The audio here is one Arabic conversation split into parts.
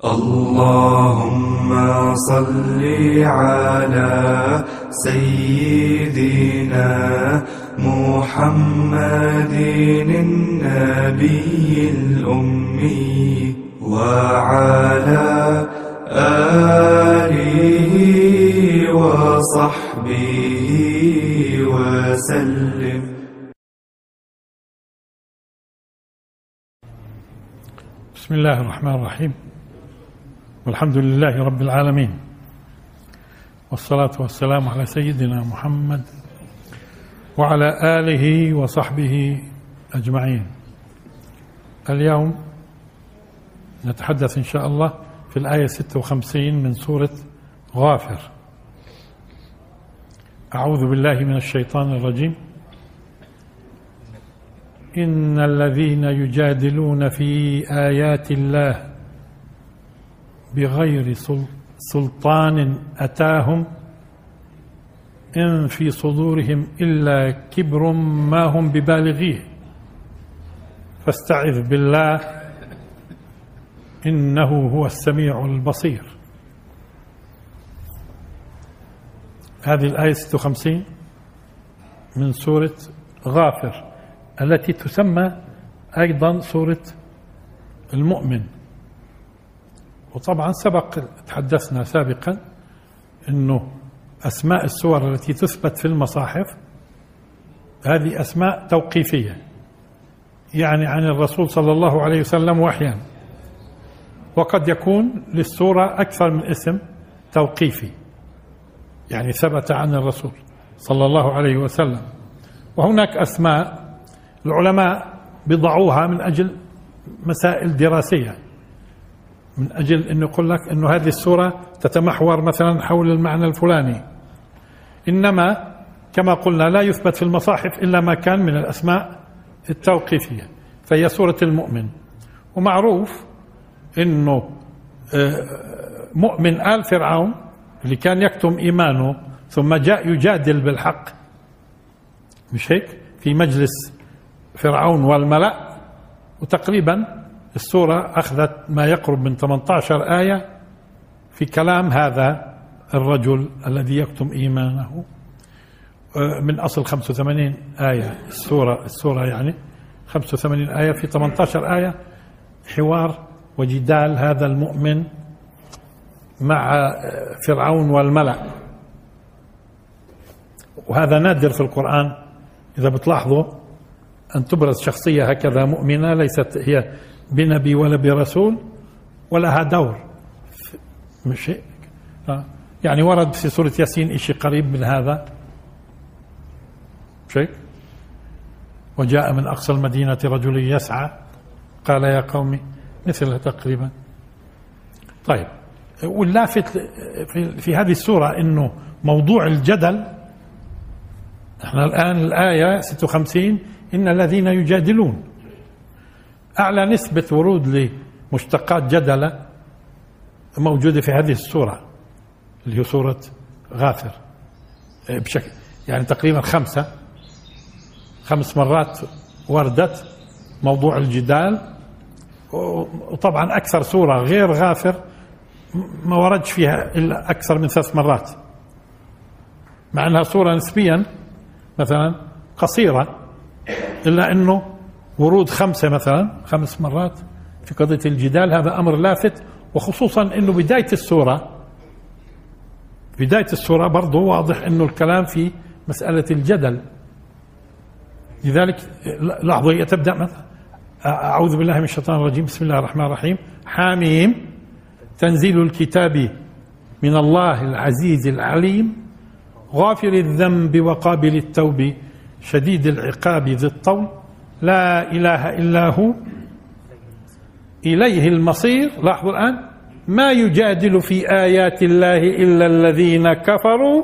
اللهم صل على سيدنا محمد النبي الأمي وعلى آله وصحبه وسلم. بسم الله الرحمن الرحيم. والحمد لله رب العالمين والصلاة والسلام على سيدنا محمد وعلى آله وصحبه أجمعين. اليوم نتحدث إن شاء الله في الآية 56 من سورة غافر. أعوذ بالله من الشيطان الرجيم. إن الذين يجادلون في آيات الله بغير سلطان أتاهم إن في صدورهم إلا كبر ما هم ببالغيه. فاستعذ بالله إنه هو السميع البصير. هذه الآية 56 من سورة غافر التي تسمى أيضا سورة المؤمن. وطبعا سبق تحدثنا سابقا أنه أسماء السور التي تثبت في المصاحف هذه أسماء توقيفية يعني عن الرسول صلى الله عليه وسلم وحيا وقد يكون للسورة أكثر من اسم توقيفي يعني ثبت عن الرسول صلى الله عليه وسلم. وهناك أسماء العلماء بضعوها من أجل مسائل دراسية. من أجل أنه يقول لك أنه هذه السورة تتمحور مثلا حول المعنى الفلاني. إنما كما قلنا لا يثبت في المصاحف إلا ما كان من الأسماء التوقيفية فهي سورة المؤمن. ومعروف أنه مؤمن آل فرعون اللي كان يكتم إيمانه ثم جاء يجادل بالحق. مش هيك؟ في مجلس فرعون والملأ وتقريبا السورة أخذت ما يقرب من 18 آية في كلام هذا الرجل الذي يكتم إيمانه. من أصل 85 آية. السورة السورة يعني 85 آية في 18 آية. حوار وجدال هذا المؤمن مع فرعون والملأ. وهذا نادر في القرآن. إذا بتلاحظوا أن تبرز شخصية هكذا مؤمنة ليست هي بنبي ولا برسول ولها دور. مش هيك؟ يعني ورد في سورة ياسين شيء قريب من هذا. هيك؟ وجاء من أقصى المدينة رجل يسعى. قال يا قومي مثلها تقريبا. طيب. واللافت في, هذه السورة إنه موضوع الجدل. إحنا الآن الآية 56 إن الذين يجادلون. أعلى نسبة ورود لمشتقات جدلة موجودة في هذه السورة اللي هي سورة غافر. بشكل يعني تقريبا خمسة خمس مرات وردت موضوع الجدال. وطبعا أكثر سورة غير غافر ما وردش فيها إلا أكثر من ثلاث مرات. مع أنها صورة نسبيا مثلا قصيرة إلا أنه ورود خمسة مثلا خمس مرات في قضية الجدال هذا أمر لافت وخصوصا أنه بداية السورة بداية السورة برضه واضح أنه الكلام في مسألة الجدل. لذلك لحظة هي تبدأ مثلا. أعوذ بالله من الشيطان الرجيم بسم الله الرحمن الرحيم. حاميم تنزيل الكتاب من الله العزيز العليم غافر الذنب وقابل التوب شديد العقاب ذي الطول. لا إله إلا هو. إليه المصير. لاحظوا الآن. ما يجادل في آيات الله إلا الذين كفروا.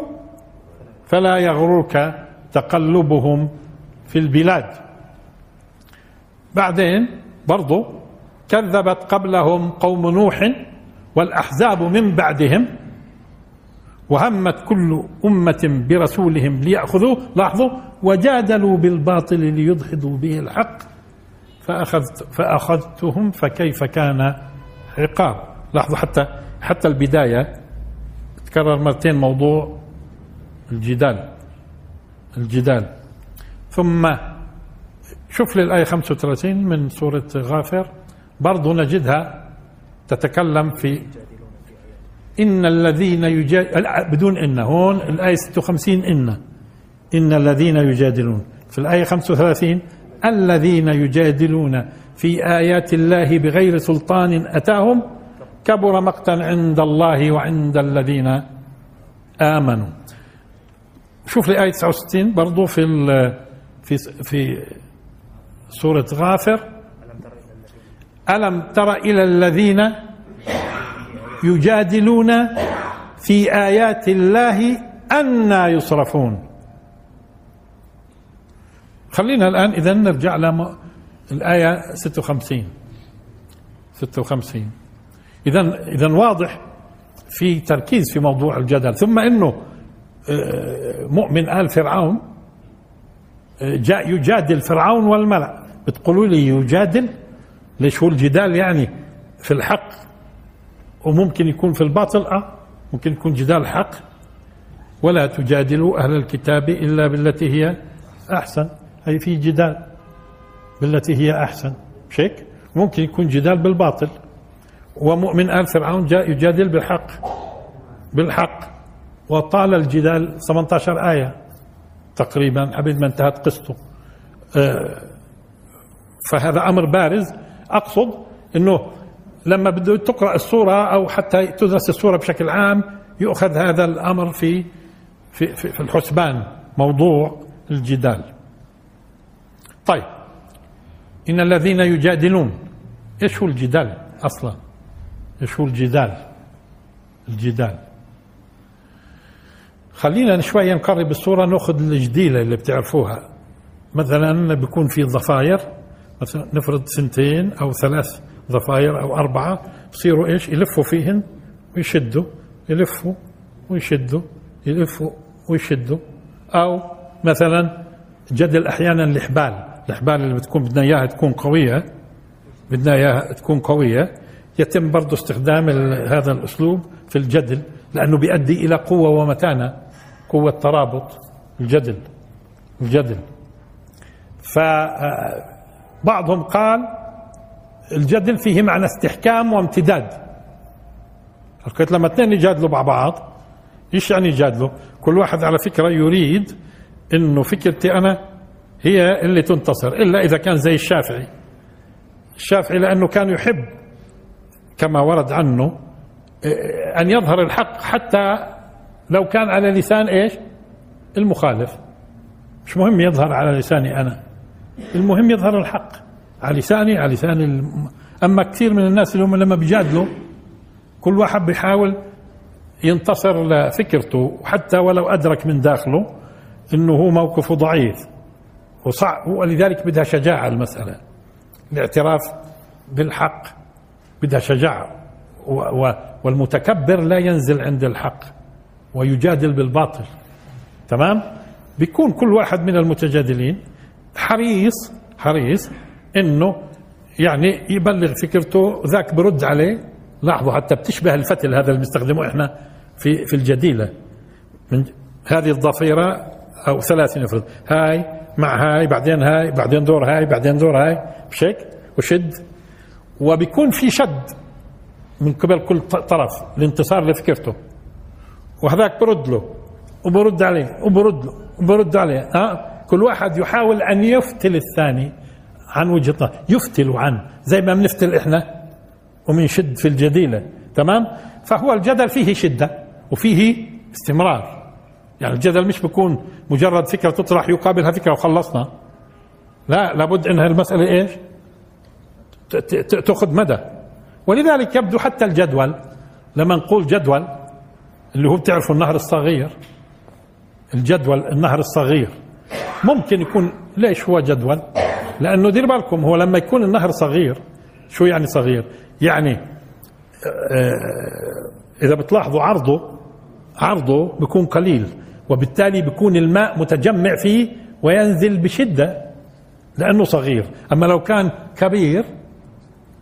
فلا يغرك تقلبهم في البلاد. بعدين برضو كذبت قبلهم قوم نوح والأحزاب من بعدهم. وهمت كل أمة برسولهم ليأخذوه. لاحظوا وجادلوا بالباطل ليدحضوا به الحق فأخذت فأخذتهم فكيف كان عقاب؟ لاحظوا حتى حتى البداية تكرر مرتين موضوع الجدال الجدال. ثم شوف لي الآية 35 من سورة غافر برضو نجدها تتكلم في إن الذين يجادل بدون إن هون الآية 56 إن. إن الذين يجادلون. في الآية 35 الذين يجادلون في آيات الله بغير سلطان أتاهم؟ كبر مقتا عند الله وعند الذين آمنوا. شوف لي آية 69 برضو في في في سورة غافر. ألم تر إلى الذين يجادلون في آيات الله أنا يصرفون؟ خلينا الآن إذا نرجع الآية 56 56 إذا إذا واضح في تركيز في موضوع الجدل. ثم إنه آه، مؤمن آل فرعون آه، جاء يجادل فرعون والملأ. بتقولوا لي يجادل؟ ليش هو الجدال يعني في الحق؟ وممكن يكون في الباطل؟ أه ممكن يكون جدال حق. ولا تجادلوا أهل الكتاب إلا بالتي هي أحسن. أي في جدال بالتي هي أحسن. مش هيك ممكن يكون جدال بالباطل. ومؤمن آل فرعون جاء يجادل بالحق. بالحق. وطال الجدال 18 آية تقريبا عبد ما انتهت قصته. آه، فهذا أمر بارز. أقصد أنه لما بده تقرأ السورة أو حتى تدرس السورة بشكل عام يؤخذ هذا الأمر في في في الحسبان. موضوع الجدال. طيب. إن الذين يجادلون إيش هو الجدال أصلا؟ إيش هو الجدال؟ الجدال. خلينا شوية نقرب الصورة نأخذ الجديلة اللي بتعرفوها. مثلا بيكون في ضفاير مثلا نفرض سنتين أو ثلاث ضفاير أو أربعة بصيروا إيش؟ يلفوا فيهن ويشدوا يلفوا ويشدوا يلفوا ويشدوا. أو مثلا جدل أحيانا الحبال الحبال اللي بتكون بدنا إياها تكون قوية بدنا إياها تكون قوية يتم برضه استخدام هذا الأسلوب في الجدل لأنه بيؤدي إلى قوة ومتانة قوة ترابط الجدل الجدل. فبعضهم قال الجدل فيه معنى استحكام وامتداد. قلت لما اثنين يجادلوا مع بعض إيش يعني يجادلوا؟ كل واحد على فكرة يريد إنه فكرتي أنا هي اللي تنتصر إلا إذا كان زي الشافعي. الشافعي لأنه كان يحب كما ورد عنه أن يظهر الحق حتى لو كان على لسان إيش؟ المخالف. مش مهم يظهر على لساني أنا. المهم يظهر الحق على لساني على لسان الم... أما كثير من الناس اللي هم لما بيجادلوا كل واحد بيحاول ينتصر لفكرته حتى ولو أدرك من داخله إنه هو موقفه ضعيف. وصعب ولذلك بدها شجاعة المسألة. الاعتراف بالحق بدها شجاعة. والمتكبر لا ينزل عند الحق ويجادل بالباطل. تمام؟ بيكون كل واحد من المتجادلين حريص حريص إنه يعني يبلغ فكرته ذاك برد عليه. لاحظوا حتى بتشبه الفتل هذا اللي بنستخدمه إحنا في في الجديلة. من هذه الضفيرة أو ثلاث نفرض هاي مع هاي بعدين هاي بعدين دور هاي بعدين دور هاي بشك وشد. وبيكون في شد من قبل كل طرف الانتصار لفكرته. وهذاك برد له وبرد عليه وبرد له وبرد عليه. ها؟ كل واحد يحاول أن يفتل الثاني عن نظر يفتل عنه زي ما بنفتل إحنا ومنشد في الجديلة. تمام؟ فهو الجدل فيه شدة وفيه استمرار. يعني الجدل مش بيكون مجرد فكرة تطرح يقابلها فكرة وخلصنا. لا لابد انها المسألة إيش؟ تأخذ مدى. ولذلك يبدو حتى الجدول لما نقول جدول اللي هو بتعرفوا النهر الصغير الجدول النهر الصغير ممكن يكون ليش هو جدول؟ لأنه دير بالكم هو لما يكون النهر صغير شو يعني صغير؟ يعني آه، إذا بتلاحظوا عرضه عرضه بيكون قليل وبالتالي بيكون الماء متجمع فيه وينزل بشدة لأنه صغير. أما لو كان كبير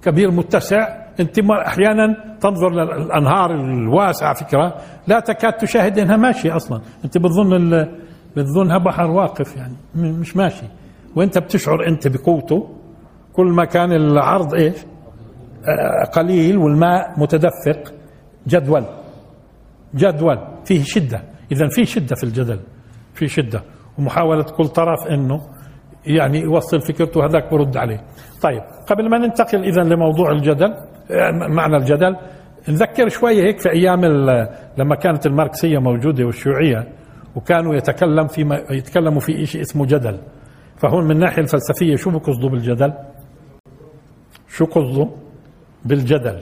كبير متسع أنت ما- أحيانا تنظر للأنهار الواسعة فكرة لا تكاد تشاهد إنها ماشية أصلا. أنت بتظن بتظنها بحر واقف يعني مش ماشي. وأنت بتشعر أنت بقوته. كل ما كان العرض إيش؟ قليل والماء متدفق جدول. جدول فيه شدة اذا في شدة في الجدل في شدة ومحاولة كل طرف إنه يعني يوصل فكرته هذاك برد عليه طيب قبل ما ننتقل اذا لموضوع الجدل آه، معنى الجدل نذكر شوية هيك في أيام ال- لما كانت الماركسية موجودة والشيوعية وكانوا يتكلم في يتكلموا في شيء اسمه جدل فهون من الناحيه الفلسفية شو بقصدوا بالجدل؟ شو قصده بالجدل؟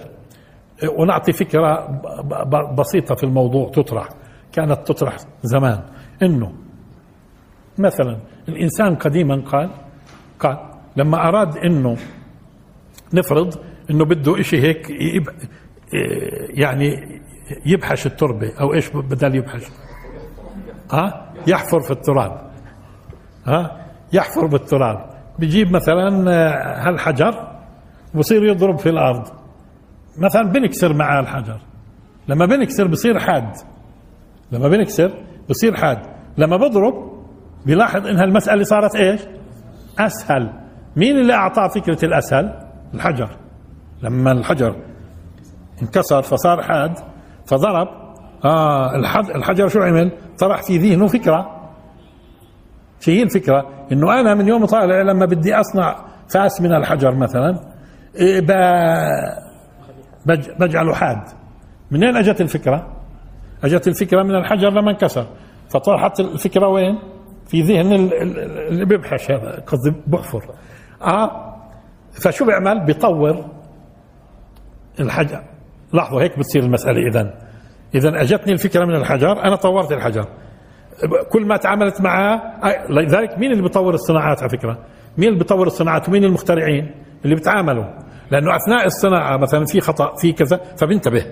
ونعطي فكرة ب- ب- بسيطة في الموضوع تطرح. كانت تطرح زمان. إنه مثلا الإنسان قديما قال قال لما أراد إنه نفرض إنه بده إشي هيك يعني يبحش التربة أو إيش بدل يبحش؟ ها؟ يحفر في التراب. ها؟ يحفر بالتراب. بيجيب مثلا هالحجر وبصير يضرب في الأرض. مثلا بنكسر معاه الحجر لما بنكسر بصير حاد. لما بنكسر بصير حاد. لما بضرب بيلاحظ انها المساله صارت إيش؟ أسهل. مين اللي اعطاه فكرة الأسهل؟ الحجر. لما الحجر انكسر فصار حاد فضرب الحد- الحجر شو عمل؟ طرح في ذهنه فكرة. شو هي الفكرة؟ إنه أنا من يوم طالع لما بدي أصنع فأس من الحجر مثلا إيه بجعله حاد. منين أجت الفكرة؟ أجت الفكرة من الحجر لما انكسر. فطرحت الفكرة وين؟ في ذهن ال- ال- اللي بيبحش هذا قصدي بحفر آه فشو بيعمل؟ بيطور الحجر. لاحظوا هيك بتصير المسألة. اذا اذا أجتني الفكرة من الحجر أنا طورت الحجر. كل ما تعاملت معاه لذلك مين اللي بيطور الصناعات على فكرة؟ مين اللي بيطور الصناعات؟ ومين المخترعين اللي بيتعاملوا لأنه أثناء الصناعة مثلا في خطأ في كذا فبنتبه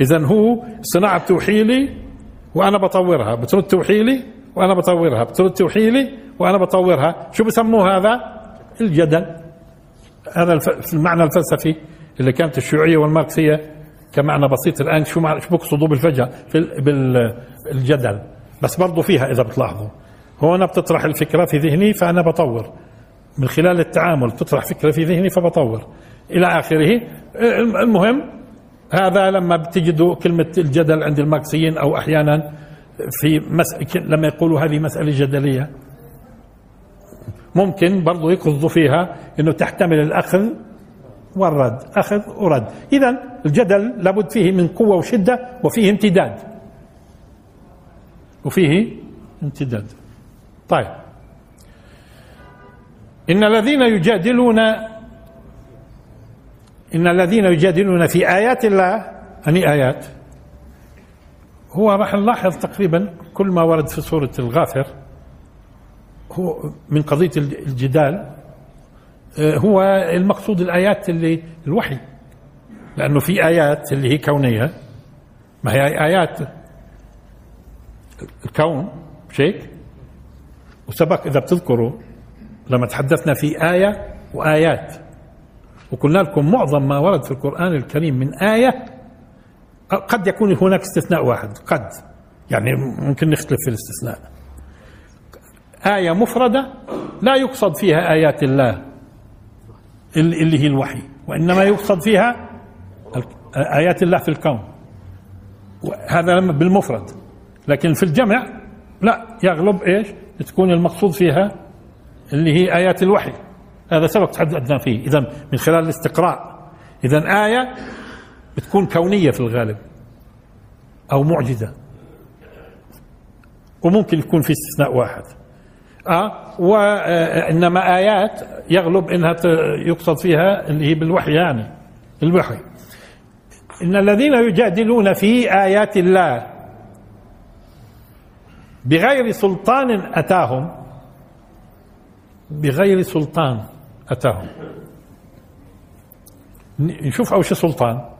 اذا هو الصناعه بتوحي لي وأنا بطورها. بترد توحي لي وأنا بطورها. بترد توحي لي وأنا بطورها. شو بسموه هذا؟ الجدل. هذا المعنى الفلسفي اللي كانت الشيوعية والماركسية كمعنى بسيط الآن شو معنى شو بيقصدوا بالفجأة في ال- بالجدل بس برضو فيها إذا بتلاحظوا. هون بتطرح الفكرة في ذهني فأنا بطور. من خلال التعامل تطرح فكرة في ذهني فبطور. إلى آخره الم- المهم هذا لما بتجدوا كلمة الجدل عند الماركسيين أو أحيانا في مس... لما يقولوا هذه مسألة جدلية. ممكن برضو يقصدوا فيها إنه تحتمل الأخذ والرد. أخذ ورد. إذا الجدل لابد فيه من قوة وشدة وفيه امتداد. وفيه امتداد. طيب. إن الذين يجادلون إن الذين يجادلون في آيات الله اني آيات هو راح نلاحظ تقريبا كل ما ورد في سورة الغافر هو من قضية الجدال آه، هو المقصود الآيات اللي الوحي لأنه في آيات اللي هي كونية ما هي آيات الكون مش هيك؟ وسبق إذا بتذكروا لما تحدثنا في آية وآيات. وقلنا لكم معظم ما ورد في القرآن الكريم من آية قد يكون هناك استثناء واحد قد. يعني ممكن نختلف في الاستثناء. آية مفردة لا يقصد فيها آيات الله اللي هي الوحي وإنما يقصد فيها آيات الله في الكون. هذا بالمفرد. لكن في الجمع لا يغلب إيش؟ تكون المقصود فيها اللي هي آيات الوحي. هذا سبق تحدثنا فيه. إذا من خلال الاستقراء. إذا آية بتكون كونية في الغالب أو معجزة. وممكن يكون في استثناء واحد. آه وإنما آيات يغلب إنها يقصد فيها اللي هي بالوحي يعني. الوحي. إن الذين يجادلون في آيات الله بغير سلطان أتاهم بغير سلطان أتاهم نشوف أول شيء سلطان.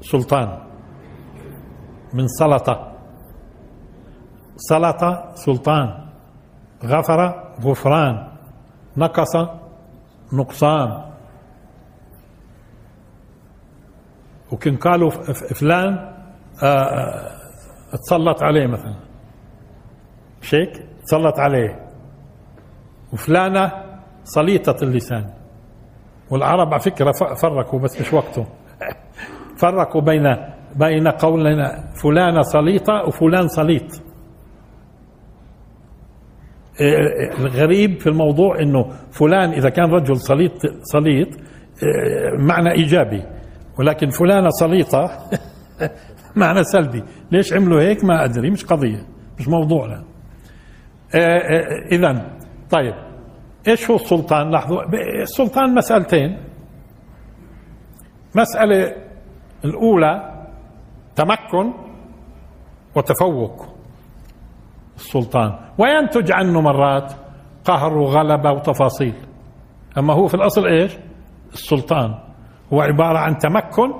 سلطان. من سلطة. سلطة سلطان. غفر غفران. نقص نقصان. وكان قالوا فلان آه، آه، تسلط عليه مثلا. مش هيك تسلط عليه. وفلانة سليطة اللسان. والعرب على فكرة فرقوا بس مش وقته فرقوا بين بين قولنا فلانة سليطة وفلان سليط. إيه، الغريب في الموضوع إنه فلان إذا كان رجل سليط سليط إيه، معنى إيجابي. ولكن فلانة سليطة معنى سلبي. ليش عملوا هيك؟ ما أدري مش قضية مش موضوعنا. اذا طيب إيش هو السلطان؟ لاحظوا السلطان مسألتين. مسألة الأولى تمكن وتفوق السلطان. وينتج عنه مرات قهر وغلبة وتفاصيل؟ أما هو في الأصل إيش؟ السلطان. هو عبارة عن تمكن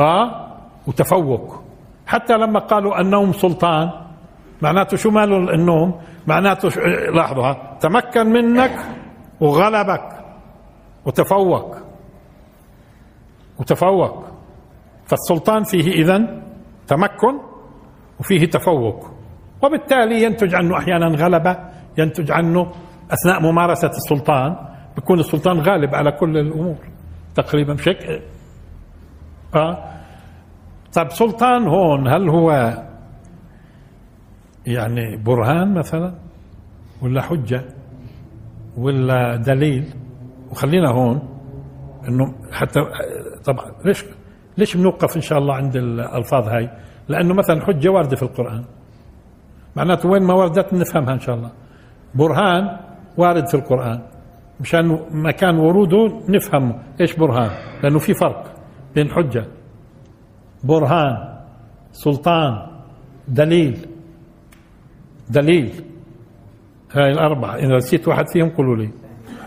آه وتفوق. حتى لما قالوا النوم سلطان معناته شو ماله النوم؟ معناته لاحظوا تمكن منك وغلبك وتفوق. وتفوق. فالسلطان فيه إذن تمكن وفيه تفوق. وبالتالي ينتج عنه أحيانا غلبة ينتج عنه أثناء ممارسة السلطان بيكون السلطان غالب على كل الأمور تقريبا بشكل آه. طب سلطان هون هل هو يعني برهان مثلا ولا حجة ولا دليل؟ وخلينا هون إنه حتى طبعا ليش ليش بنوقف إن شاء الله عند الألفاظ هاي؟ لأنه مثلا حجة واردة في القرآن. معناته وين ما وردت نفهمها إن شاء الله. برهان وارد في القرآن. مشان مكان وروده نفهم إيش برهان لأنه في فرق بين حجة برهان سلطان دليل. دليل. هاي الأربعة. إذا نسيت واحد فيهم قولوا لي.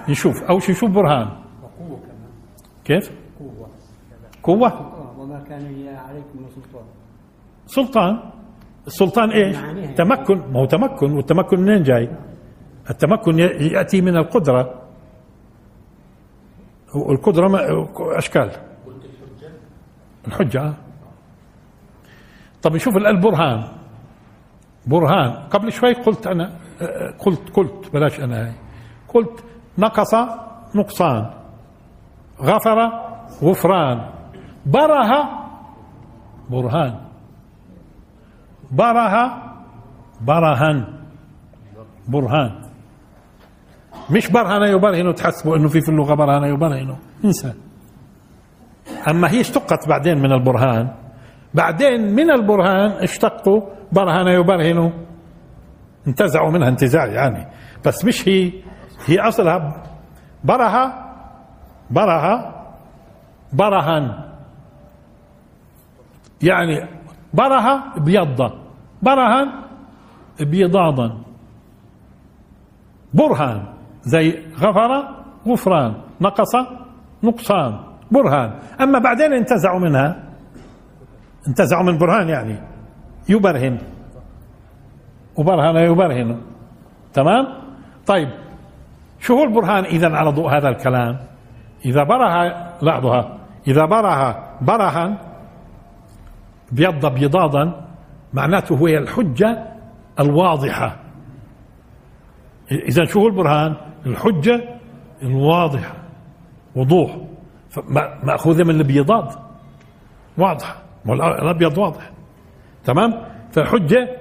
نشوف. أول شيء نشوف برهان. وقوة كمان. كيف؟ قوة. قوة. آه، وما كان لي عليكم من سلطان. سلطان. السلطان إيش؟ معانيها. تمكن. ما هو تمكن. والتمكن منين جاي؟ التمكن ي- يأتي من القدرة. والقدرة ما- أشكال. الحجة. آه. طب نشوف ال- البرهان برهان. قبل شوي قلت أنا قلت قلت بلاش أنا. هاي قلت نقص نقصان غفر غفران. بره برهان. بره برهن برهان. مش برهن يبرهن تحسبوا إنه في في اللغة برهن يبرهن انسى أما هي اشتقت بعدين من البرهان. بعدين من البرهان اشتقوا برهن يبرهن. انتزعوا منها انتزاع يعني. بس مش هي هي أصلها بره بره برهن. يعني بره بيضة برهن بيضاضا. برهان زي غفر غفران نقص نقصان برهان. أما بعدين انتزعوا منها. انتزعوا من برهان يعني. يبرهن. وبرهن يبرهن. تمام؟ طيب شو هو البرهان إذا على ضوء هذا الكلام؟ إذا بره لاحظها إذا بره برهن بيض بيضاضا معناته هي الحجة الواضحة. إذا شو هو البرهان؟ الحجة الواضحة. وضوح. مأخوذة من البيضاد. واضحة. ما هو الأبيض واضح. تمام؟ فالحجة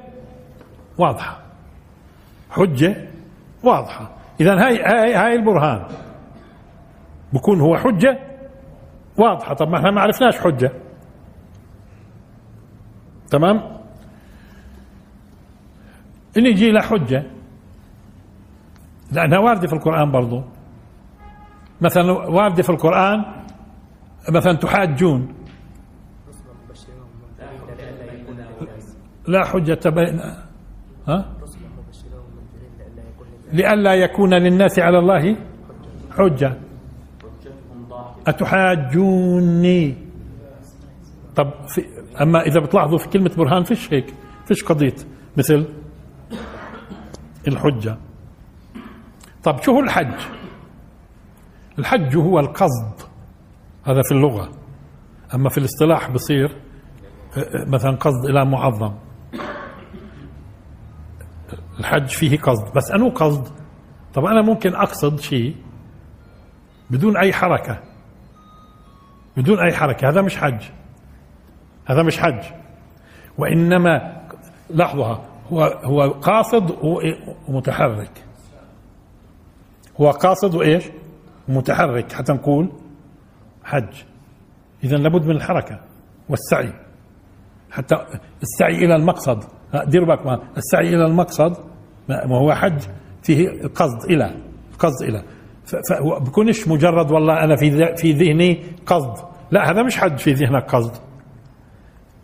واضحة. حجة واضحة. إذا هاي هاي هاي البرهان. بكون هو حجة واضحة. طب ما إحنا ما عرفناش حجة. تمام؟ نيجي لحجة لأنها واردة في القرآن برضو. مثلا واردة في القرآن مثلا تحاجون. لا حجة بين ها؟ لئلا يكون للناس على الله حجة. أتحاجوني؟ طب في أما إذا بتلاحظوا في كلمة برهان فيش هيك فيش قضية. مثل الحجة. طب شو هو الحج؟ الحج هو القصد. هذا في اللغة. أما في الاصطلاح بصير آه، آه، مثلا قصد إلى معظم. الحج فيه قصد. بس أنو قصد؟ طب أنا ممكن أقصد شيء بدون أي حركة. بدون أي حركة. هذا مش حج. هذا مش حج. وإنما لحظة هو هو قاصد ومتحرك. هو قاصد وإيش؟ متحرك حتى نقول حج. إذا لابد من الحركة والسعي. حتى السعي إلى المقصد. دير بالك السعي إلى المقصد ما هو حج فيه القصد إلى القصد إلى. فهو بكونش مجرد والله أنا في في ذهني قصد. لا هذا مش حج في ذهنك قصد.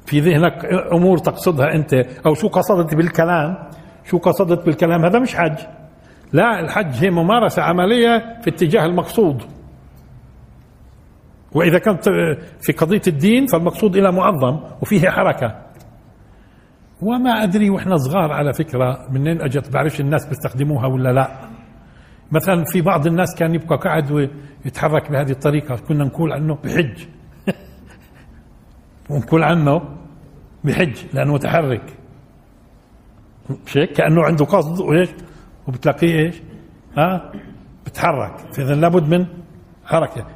في ذهنك أمور تقصدها أنت أو شو قصدت بالكلام شو قصدت بالكلام هذا مش حج. لا الحج هي ممارسة عملية في اتجاه المقصود. وإذا كانت في قضية الدين فالمقصود إلى معظم وفيه حركة. وما أدري وإحنا صغار على فكرة منين أجت؟ بعرفش الناس بيستخدموها ولا لا. مثلا في بعض الناس كان يبقى قاعد ويتحرك بهذه الطريقة كنا نقول عنه بحج. ونقول عنه بحج لأنه متحرك. مش هيك كأنه عنده قصد وإيش؟ وبتلاقيه إيش؟ ها؟ بتحرك. فاذا لابد من حركة.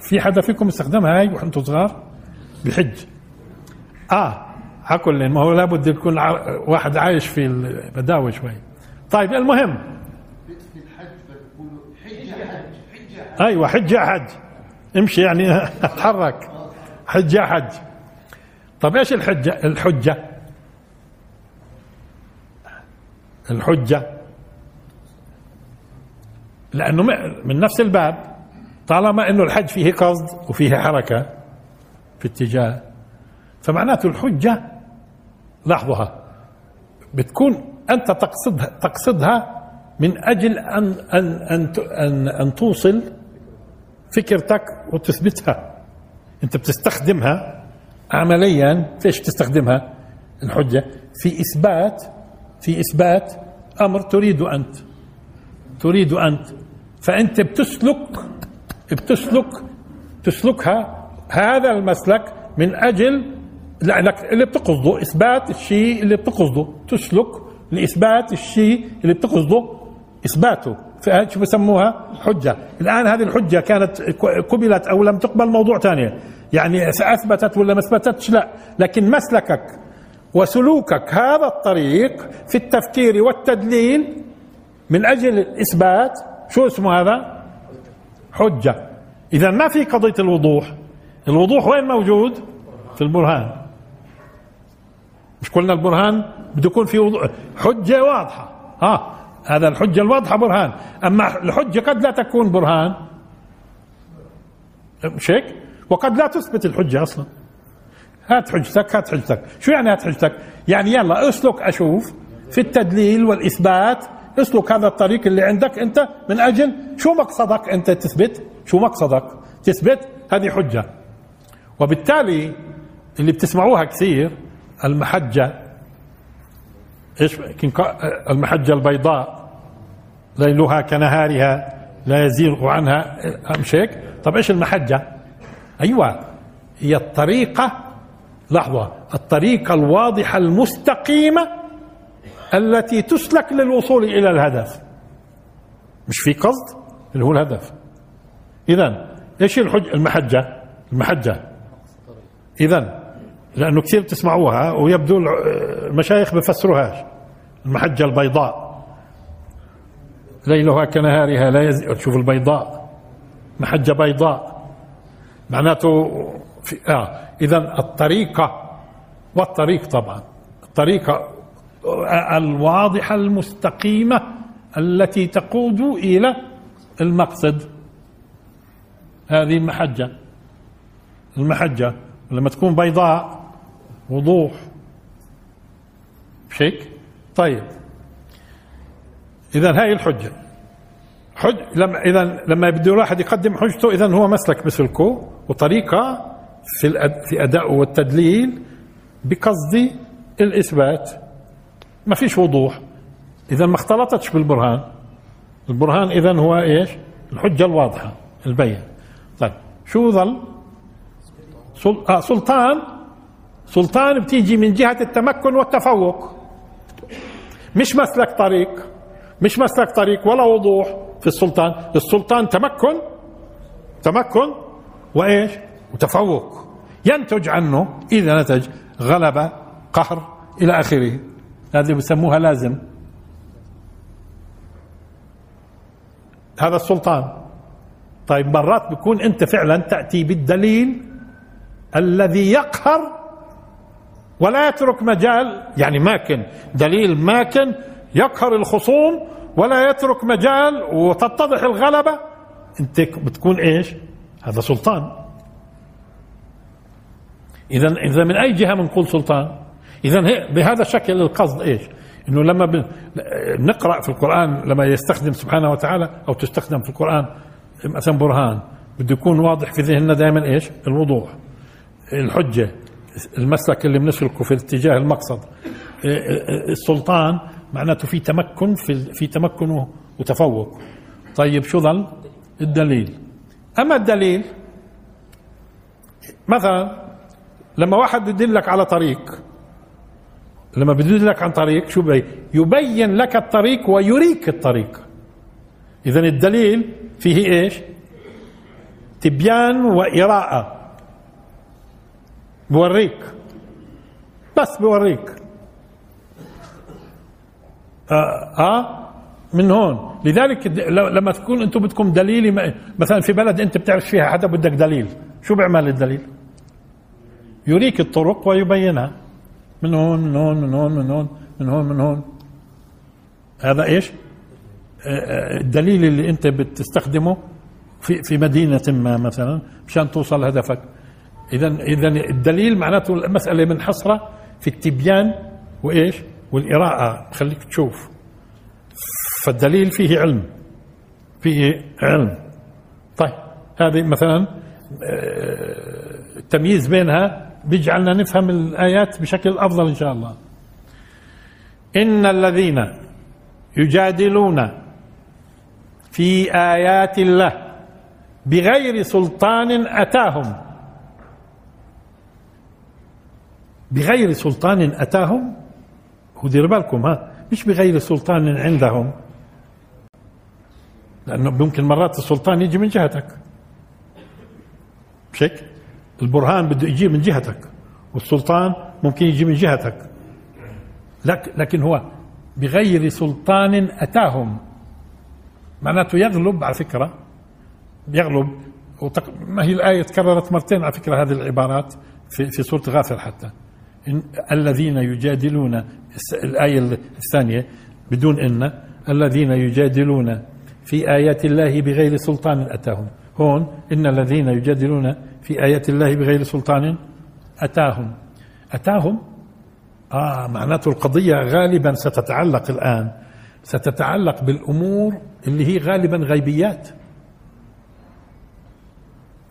في حدا فيكم استخدمها هاي وأنتم صغار؟ بحج. آه. حكل ما هو لابد يكون واحد عايش في البداوة شوي. طيب المهم. أيوه حج حج. امشي يعني اتحرك. حج حج. طب إيش الحجة؟ الحجة. الحجة. لأنه من نفس الباب طالما إنه الحج فيه قصد وفيه حركة في اتجاه فمعناته الحجة لحظها. بتكون أنت تقصدها تقصدها من أجل ان ان أن ان, أن توصل فكرتك وتثبتها. أنت بتستخدمها عمليا. فيش تستخدمها الحجة. في اثبات في إثبات أمر تريد أنت. تريد أنت. فأنت بتسلك بتسلك تسلكها هذا المسلك من أجل لانك اللي بتقصده إثبات الشيء اللي بتقصده. تسلك لإثبات الشيء اللي بتقصده إثباته. شو بسموها؟ حجه الآن هذه الحجة كانت قبلت أو لم تقبل موضوع ثاني. يعني أثبتت ولا ما أثبتتش؟ لا. لكن مسلكك وسلوكك هذا الطريق في التفكير والتدليل من أجل الإثبات شو اسمه هذا؟ حجة. إذا ما في قضية الوضوح. الوضوح وين موجود؟ في البرهان. مش قلنا البرهان بده يكون في وضوح. حجة واضحة. ها هذا الحجة الواضحة برهان. أما الحجة قد لا تكون برهان. مش هيك؟ وقد لا تثبت الحجة أصلا. هات حجتك هات حجتك. شو يعني هات حجتك؟ يعني يلا أسلك أشوف في التدليل والإثبات. أسلك هذا الطريق اللي عندك أنت من أجل شو مقصدك أنت تثبت؟ شو مقصدك؟ تثبت هذه حجة. وبالتالي اللي بتسمعوها كثير المحجة. إيش المحجة البيضاء ليلها كنهارها لا يزيغ عنها مش هيك؟ طب إيش المحجة؟ أيوه هي الطريقة لحظة الطريقة الواضحة المستقيمة التي تسلك للوصول إلى الهدف. مش في قصد؟ اللي هو الهدف. إذا إيش الحج المحجة؟ المحجة. إذا لأنه كثير بتسمعوها ويبدو المشايخ بفسروهاش. المحجة البيضاء. ليلها كنهارها لا يزيد شوف البيضاء. محجة بيضاء. معناته في آه. إذا الطريقة والطريق طبعا. الطريقة الواضحة المستقيمة التي تقود إلى المقصد. هذه المحجة. المحجة لما تكون بيضاء وضوح مش هيك؟ طيب اذا هاي الحجة حج لما اذا لما بده الواحد يقدم حجته اذا هو مسلك بسلكه وطريقة في. في ادائه والتدليل بقصد الإثبات ما فيش وضوح اذا ما اختلطتش بالبرهان البرهان اذا هو إيش؟ الحجة الواضحة البين طيب شو ظل؟ آه، سلطان سلطان بتيجي من جهة التمكن والتفوق. مش مسلك طريق مش مسلك طريق ولا وضوح في السلطان. السلطان تمكن تمكن وإيش؟ وتفوق. ينتج عنه إذا نتج غلبة قهر إلى آخره. هذه بسموها لازم. هذا السلطان. طيب مرات بيكون أنت فعلا تأتي بالدليل الذي يقهر ولا يترك مجال يعني ماكن دليل ماكن يقهر الخصوم ولا يترك مجال وتتضح الغلبة. انت بتكون إيش؟ هذا سلطان. اذا إذا من أي جهة بنقول سلطان؟ اذا بهذا الشكل القصد إيش؟ إنه لما بن- نقرأ في القرآن لما يستخدم سبحانه وتعالى أو تستخدم في القرآن مثلا برهان بده يكون واضح في ذهننا دائما إيش؟ الوضوح الحجة. المسلك اللي بنسلكه في اتجاه المقصد. السلطان معناته في تمكن في في تمكن وتفوق. طيب شو ظل؟ الدليل. أما الدليل مثلا لما واحد يدلك على طريق لما بدلك عن طريق شو بي يبين لك الطريق ويريك الطريق. اذا الدليل فيه إيش؟ تبيان وإراءة. بوريك. بس بوريك. آه, آه من هون. لذلك لما تكون أنتم بدكم دليل مثلا في بلد انت بتعرف فيها حدا بدك دليل شو بيعمل الدليل؟ يريك الطرق ويبينها. من هون من هون من هون من هون من هون من هون. هذا إيش؟ آه، آه، الدليل اللي انت بتستخدمه في في مدينة ما مثلا مشان توصل هدفك اذا اذا الدليل معناته المسألة منحصرة في التبيان وإيش؟ والاراءه خليك تشوف. فالدليل فيه علم. فيه علم. طيب هذه مثلا آه، التمييز بينها. بيجعلنا نفهم الآيات بشكل أفضل إن شاء الله. إن الذين يجادلون في آيات الله بغير سلطان أتاهم. بغير سلطان أتاهم؟ ودير بالكم ها؟ مش بغير سلطان عندهم. لأنه ممكن مرات السلطان يجي من جهتك. مش هيك؟ البرهان بده يجي من جهتك والسلطان ممكن يجي من جهتك. لك لكن هو بغير سلطان أتاهم. معناته يغلب على فكرة يغلب وتق... ما هي الآية تكررت مرتين على فكرة هذه العبارات في, في سورة غافر حتى. الذين يجادلون الآية الثانية بدون إن الذين يجادلون في آيات الله بغير سلطان أتاهم. هون إن الذين يجادلون في آيات الله بغير سلطان أتاهم. أتاهم؟ آه معناته القضية غالبا ستتعلق الآن ستتعلق بالأمور اللي هي غالبا غيبيات.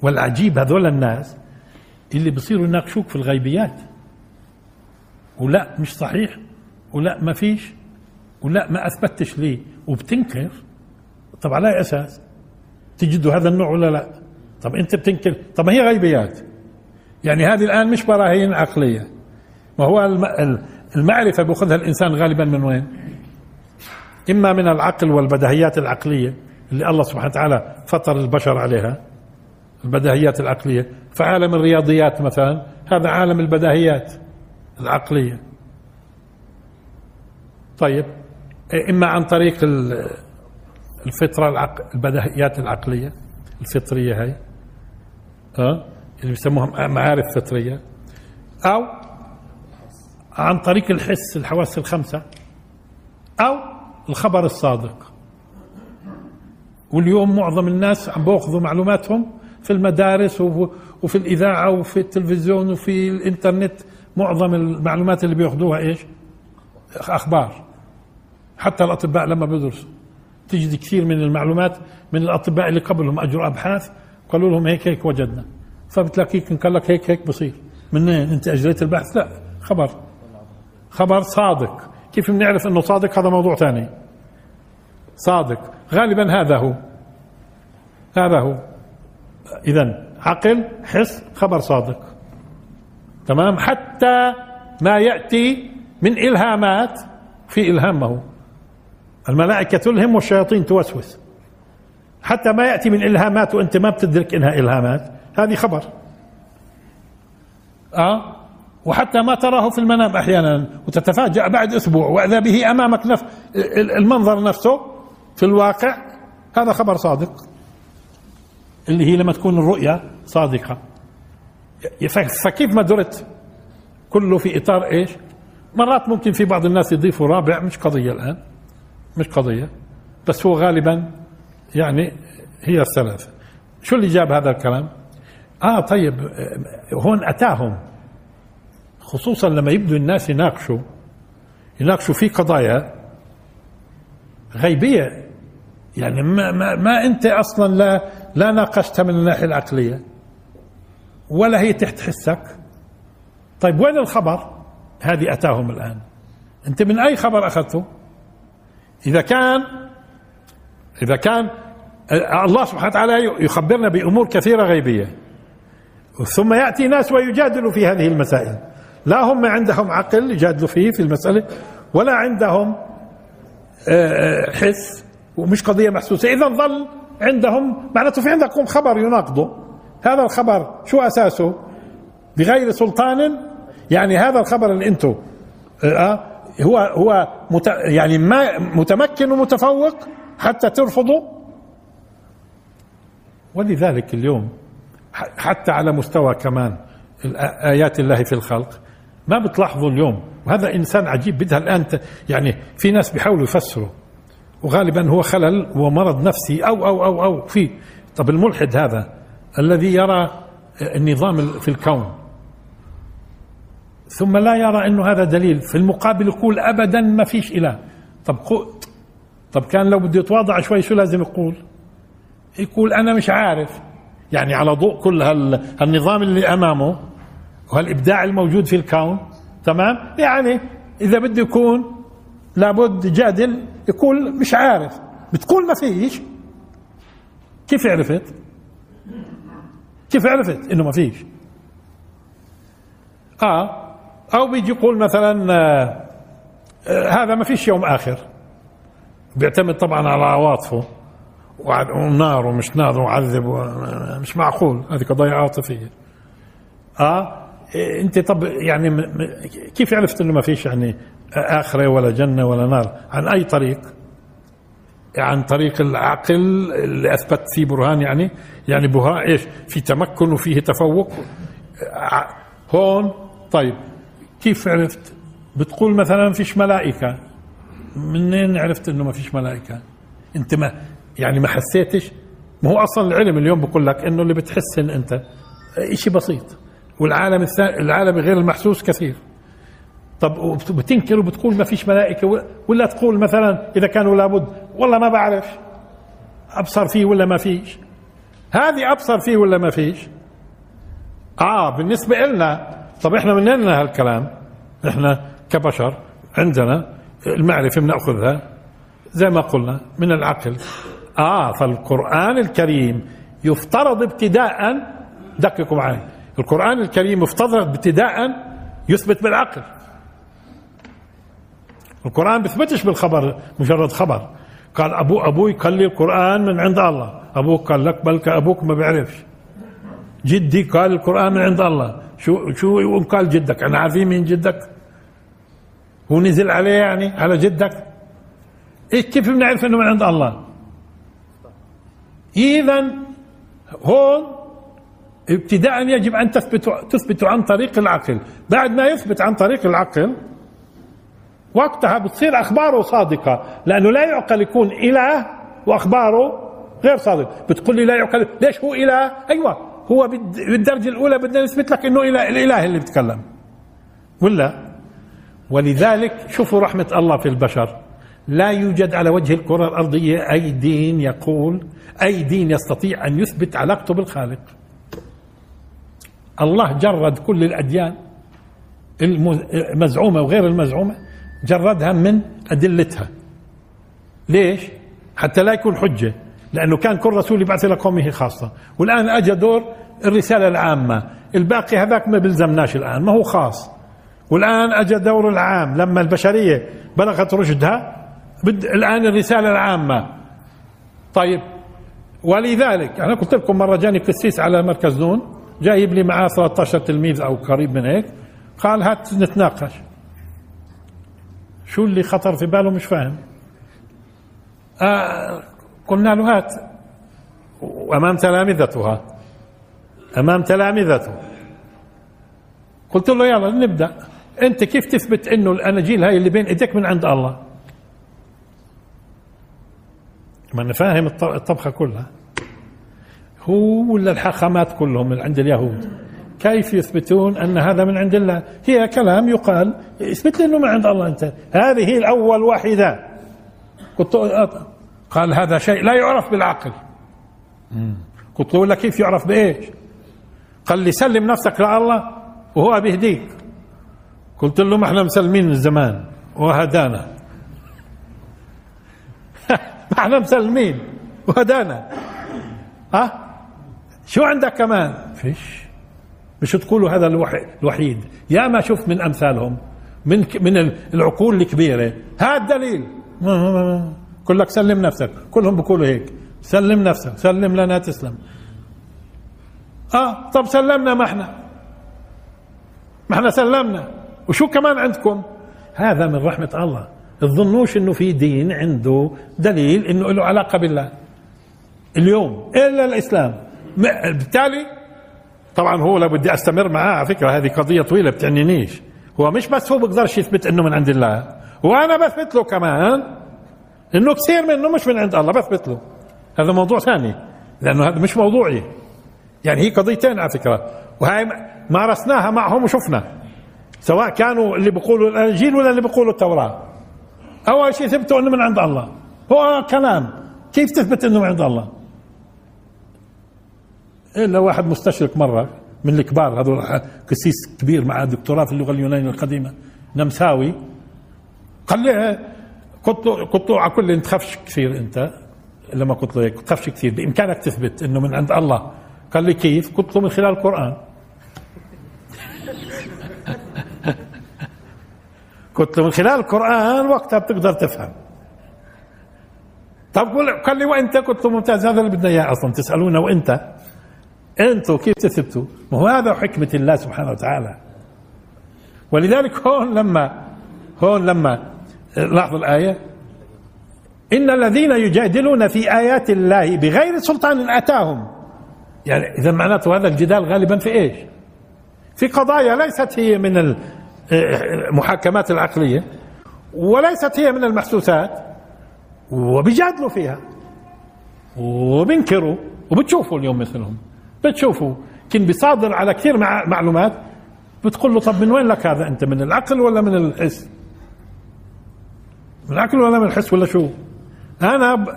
والعجيب هذول الناس اللي بصيروا يناقشوك في الغيبيات. ولا مش صحيح ولا ما فيش ولا ما أثبتش ليه وبتنكر. طب على أساس؟ تجدوا هذا النوع ولا لا؟ طب أنت بتنكر. طب ما هي غيبيات. يعني هذه الآن مش براهين عقلية. ما هو الم- المعرفة بياخذها الإنسان غالبا من وين؟ إما من العقل والبديهيات العقلية اللي الله سبحانه وتعالى فطر البشر عليها. البديهيات العقلية. فعالم الرياضيات مثلا هذا عالم البديهيات العقلية. طيب إما عن طريق ال- الفطرة العق... البديهيات العقلية الفطرية هاي آه اللي بيسموها معارف فطرية أو عن طريق الحس الحواس الخمسة أو الخبر الصادق. واليوم معظم الناس عم باخذوا معلوماتهم في المدارس وف- وفي الإذاعة وفي التلفزيون وفي الإنترنت. معظم المعلومات اللي بياخذوها إيش؟ أخبار. حتى الأطباء لما بيدرسوا تجد كثير من المعلومات من الأطباء اللي قبلهم أجروا أبحاث قالوا لهم هيك هيك وجدنا. فبتلاقيك قال لك هيك هيك بصير. منين أنت أجريت البحث؟ لا. خبر. خبر صادق. كيف بنعرف إنه صادق؟ هذا موضوع ثاني. صادق. غالبا هذا هو. هذا هو. اذا عقل حس خبر صادق. تمام؟ حتى ما يأتي من إلهامات في إلهام ما هو الملائكة تلهم والشياطين توسوس. حتى ما يأتي من إلهامات وأنت ما بتدرك إنها إلهامات هذه خبر. آه؟ وحتى ما تراه في المنام أحيانا وتتفاجأ بعد أسبوع وإذا به أمامك نفس المنظر نفسه في الواقع هذا خبر صادق. اللي هي لما تكون الرؤيا صادقة. فكيف ما درت كله في إطار إيش؟ مرات ممكن في بعض الناس يضيفوا رابع مش قضية الآن مش قضية بس هو غالبا يعني هي الثلاثة شو اللي جاب هذا الكلام؟ آه طيب هون أتاهم. خصوصا لما يبدوا الناس يناقشوا يناقشوا في قضايا غيبية. يعني ما, ما, ما أنت أصلا لا لا ناقشتها من الناحية العقلية. ولا هي تحت حسك؟ طيب وين الخبر؟ هذه أتاهم الآن. أنت من أي خبر أخذته؟ إذا كان إذا كان الله سبحانه وتعالى يخبرنا بأمور كثيرة غيبية. ثم يأتي ناس ويجادلوا في هذه المسائل. لا هم عندهم عقل يجادلوا فيه في المسألة ولا عندهم حس ومش قضية محسوسة. إذا ظل عندهم معناته في عندكم خبر يناقضه. هذا الخبر شو أساسه؟ بغير سلطان؟ يعني هذا الخبر اللي أنتم آه هو هو مت يعني ما متمكن ومتفوق حتى ترفضوا ولذلك اليوم حتى على مستوى كمان آيات الله في الخلق ما بتلاحظوا اليوم وهذا إنسان عجيب بدها الآن يعني في ناس بيحاولوا يفسروا وغالبا هو خلل ومرض نفسي أو أو أو أو في. طب الملحد هذا الذي يرى النظام في الكون. ثم لا يرى إنه هذا دليل. في المقابل يقول ابدا ما فيش إله. طب طب كان لو بده يتواضع شوي شو لازم يقول؟ يقول أنا مش عارف. يعني على ضوء كل هال... هالنظام اللي أمامه وهالإبداع الموجود في الكون. تمام؟ يعني إذا بده يكون لابد يجادل يقول مش عارف. بتقول ما فيش. كيف عرفت؟ كيف عرفت إنه ما فيش؟ آه أو بيجي يقول مثلا آه آه هذا ما فيش يوم آخر. بيعتمد طبعا على عواطفه ونار ومش نار وعذب مش معقول. هذه قضايا عاطفية. آه أنت طب يعني كيف عرفت إنه ما فيش؟ يعني آخرة ولا جنة ولا نار؟ عن أي طريق؟ عن طريق العقل اللي أثبت فيه برهان يعني يعني برهان إيش؟ في تمكن وفيه تفوق. هون طيب كيف عرفت؟ بتقول مثلا فيش ملائكة. منين عرفت إنه ما فيش ملائكة؟ أنت ما يعني ما حسيتش؟ ما هو أصلا العلم اليوم بقول لك إنه اللي بتحس إن أنت شيء بسيط والعالم الثاني العالم غير المحسوس كثير. طب بتنكر وبتقول ما فيش ملائكة ولا تقول مثلا إذا كانوا لابد والله ما بعرف أبصر فيه ولا ما فيش. هذه أبصر فيه ولا ما فيش؟ آه بالنسبة لنا طب إحنا من وين هالكلام؟ إحنا كبشر عندنا المعرفة بنأخذها زي ما قلنا من العقل. آه فالقرآن الكريم يفترض ابتداء دققوا معي. القرآن الكريم يفترض ابتداء يثبت بالعقل. القرآن بيثبتش بالخبر مجرد خبر. قال أبو أبوي قال لي القرآن من عند الله. أبوك قال لك بلك أبوك ما بيعرفش جدي قال القرآن من عند الله. شو شو قال جدك. أنا عارفين مين جدك؟ هو نزل عليه يعني على جدك؟ إيه كيف بنعرف إنه من عند الله؟ إذا هون ابتداء يجب أن تثبت تثبت عن طريق العقل. بعد ما يثبت عن طريق العقل وقتها بتصير أخباره صادقة لأنه لا يعقل يكون إله وأخباره غير صادق. بتقول لي لا يعقل ليش هو إله؟ أيوه هو بالدرجة الأولى بدنا نثبت لك إنه اله الإله اللي بيتكلم ولا؟ ولذلك شوفوا رحمة الله في البشر. لا يوجد على وجه الكرة الأرضية أي دين يقول أي دين يستطيع أن يثبت علاقته بالخالق. الله جرد كل الأديان المزعومه وغير المزعومة. جردها من أدلتها. ليش؟ حتى لا يكون حجة لأنه كان كل رسول يبعث إلى قومه خاصة. والآن أجى دور الرسالة العامة. الباقي هذاك ما بلزمناش الآن ما هو خاص. والآن أجى دور العام لما البشرية بلغت رشدها بد الآن الرسالة العامة. طيب ولذلك أنا قلت لكم مرة جاني قسيس على مركز نون جايب لي معاه 13 تلميذ أو قريب من هيك قال هات نتناقش. شو اللي خطر في باله مش فاهم. آه قلنا له هات. وأمام تلامذتها. أمام تلامذته. قلت له يلا نبدأ. أنت كيف تثبت أنه الأناجيل هاي اللي بين إيديك من عند الله؟ ما أنا فاهم الط- الطبخة كلها. هو ولا الحاخامات كلهم من عند اليهود؟ كيف يثبتون أن هذا من عند الله؟ هي كلام يقال اثبت لي أنه من عند الله أنت. هذه الأول واحدة. قلت قال هذا شيء لا يعرف بالعقل. قلت له كيف يعرف بإيش؟ قال لي سلم نفسك لله وهو بيهديك. قلت له ما إحنا مسلمين من زمان وهدانا. ما إحنا مسلمين وهدانا. ها؟ شو عندك كمان؟ فيش. مش تقولوا هذا الوحي- الوحيد. يا ما شفت من أمثالهم من من العقول الكبيرة. هذا الدليل. كل لك سلم نفسك. كلهم بيقولوا هيك. سلم نفسك. سلم لنا تسلم. آه طب سلمنا ما إحنا. ما إحنا سلمنا. وشو كمان عندكم؟ هذا من رحمة الله. تظنوش إنه في دين عنده دليل إنه له علاقة بالله. اليوم. إلا الإسلام. بالتالي طبعا هو لو بدي أستمر معاه على فكرة هذه قضية طويلة بتعنينيش. هو مش بس هو بيقدرش يثبت إنه من عند الله وأنا بثبت له كمان إنه كثير منه مش من عند الله بثبت له. هذا موضوع ثاني لأنه هذا مش موضوعي. يعني هي قضيتين على فكرة وهي مارسناها معهم وشفنا سواء كانوا اللي بيقولوا الإنجيل ولا اللي بيقولوا التوراة. أول شيء ثبتوا إنه من عند الله. هو كلام كيف تثبت إنه من عند الله؟ إلا واحد مستشرق مرة من الكبار هذول قسيس كبير مع دكتوراه في اللغة اليونانية القديمة نمساوي. قال لي قلت له قلت له على كل انت تخافش كثير أنت. لما قلت له هيك تخافش كثير بإمكانك تثبت إنه من عند الله. قال لي كيف؟ قلت له من خلال القرآن. قلت له من خلال القرآن وقتها بتقدر تفهم. طب قال لي وأنت؟ قلت له ممتاز هذا اللي بدنا إياه أصلا تسألونا وأنت؟ أنتوا كيف تثبتوا؟ ما هو هذا حكمة الله سبحانه وتعالى ولذلك هون لما هون لما لاحظوا الآية إن الذين يجادلون في آيات الله بغير سلطان أتاهم يعني إذا معناته هذا الجدال غالبا في إيش؟ في قضايا ليست هي من المحاكمات العقلية وليست هي من المحسوسات وبيجادلوا فيها وبينكروا وبتشوفوا اليوم مثلهم بتشوفوا كن بيصادر على كثير مع معلومات بتقول له طب من وين لك هذا؟ أنت من العقل ولا من الحس؟ من العقل ولا من الحس ولا شو؟ أنا ب...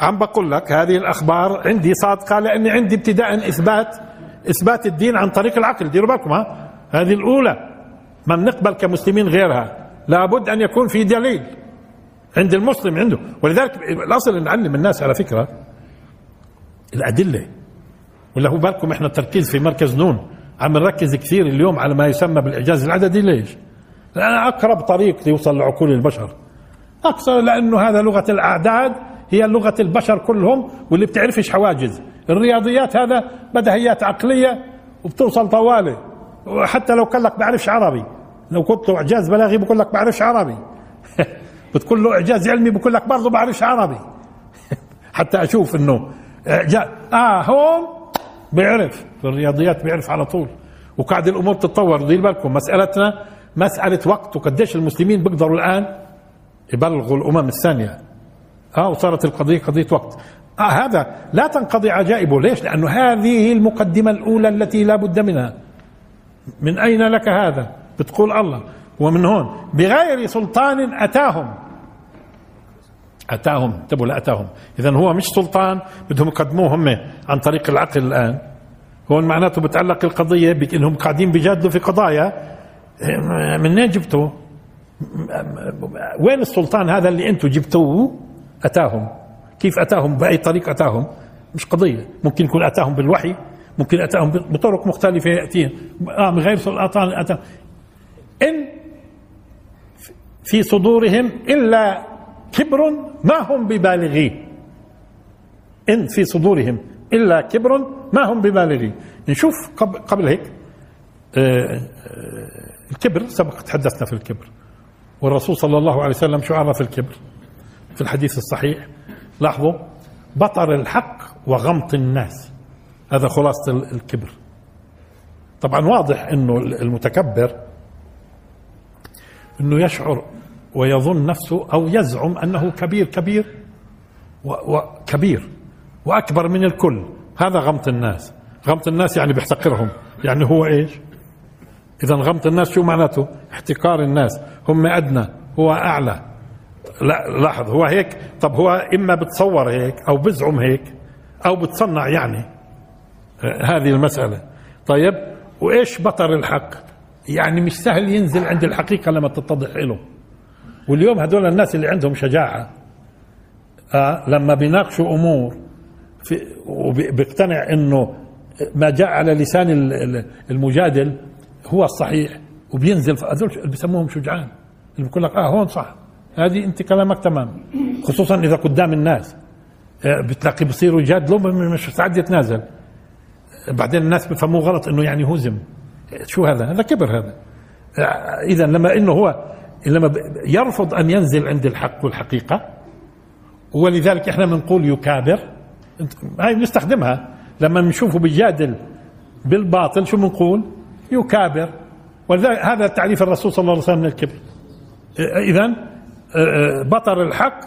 عم بقول لك هذه الأخبار عندي صادقة لأني عندي ابتداء اثبات إثبات الدين عن طريق العقل. ديروا بالكم ها؟ هذه الأولى. ما بنقبل كمسلمين غيرها. لابد أن يكون في دليل عند المسلم عنده. ولذلك الأصل نعلم الناس على فكرة الأدلة. ولا هو بالكم إحنا التركيز في مركز نون. عم نركز كثير اليوم على ما يسمى بالإعجاز العددي. ليش؟ لأن أقرب طريق ليوصل لعقول البشر. أكثر لأنه هذا لغة الأعداد هي لغة البشر كلهم واللي بتعرفش حواجز. الرياضيات هذا بدهيات عقلية وبتوصل طوالي. وحتى لو قال لك بعرفش عربي. لو قلت له إعجاز بلاغي بقول لك بعرفش عربي. بتقول له إعجاز علمي بقول لك برضه بعرفش عربي. حتى أشوف إنه إعجاز. آه هون بيعرف في الرياضيات بيعرف على طول. وقاعد الأمور تتطور دير بالكم. مسألتنا مسألة وقت وقديش المسلمين بيقدروا الآن يبلغوا الأمم الثانية. آه وصارت القضية قضية وقت. آه هذا لا تنقضي عجائبه. ليش؟ لأنه هذه المقدمة الأولى التي لا بد منها. من أين لك هذا؟ بتقول الله. ومن هون. بغير سلطان أتاهم. أتاهم. انتبهوا لاتاهم اذا هو مش سلطان بدهم يقدموه هم عن طريق العقل الآن. هون معناته بتعلق القضية بانهم قاعدين بيجادلوا في قضايا. منين جبتوا وين السلطان هذا اللي أنتم جبتوه؟ أتاهم. كيف أتاهم؟ بأي طريق أتاهم؟ مش قضية. ممكن يكون أتاهم بالوحي ممكن أتاهم بطرق مختلفة يأتيهم آه من غير سلطان أتاهم. إن في صدورهم إلا كبر ما هم ببالغيه إن في صدورهم إلا كبر ما هم ببالغيه نشوف قبل, هيك آه، آه، الكبر سبق تحدثنا في الكبر. والرسول صلى الله عليه وسلم شو عرف الكبر؟ في الحديث الصحيح لاحظوا بطر الحق وغمط الناس. هذا خلاصة الكبر. طبعا واضح إنه المتكبر إنه يشعر ويظن نفسه أو يزعم أنه كبير كبير وكبير وأكبر من الكل. هذا غمط الناس. غمط الناس يعني بيحتقرهم. يعني هو إيش؟ إذا غمط الناس شو معناته؟ احتقار الناس. هم أدنى هو أعلى. لا لاحظ هو هيك؟ طب هو إما بتصور هيك أو بزعم هيك أو بتصنع يعني. هذه المسألة. طيب وإيش بطر الحق؟ يعني مش سهل ينزل عند الحقيقة لما تتضح له. واليوم هذول الناس اللي عندهم شجاعة آه لما بيناقشوا أمور في وبيقتنع إنه ما جاء على لسان المجادل هو الصحيح وبينزل هذول بسموهم شجعان اللي بيقول لك آه هون صح هذه أنت كلامك تمام خصوصا إذا قدام الناس آه، بتلاقي بصيروا يجادلوا مش سعد يتنازل بعدين الناس بفهموه غلط إنه يعني هزم شو هذا؟ هذا كبر هذا آه، اذا لما إنه هو لما يرفض أن ينزل عند الحق والحقيقة ولذلك إحنا بنقول يكابر. هاي بنستخدمها. لما نشوفه بيجادل بالباطل شو بنقول يكابر. ولذلك هذا تعريف الرسول صلى الله عليه وسلم من الكبر. اذا بطر الحق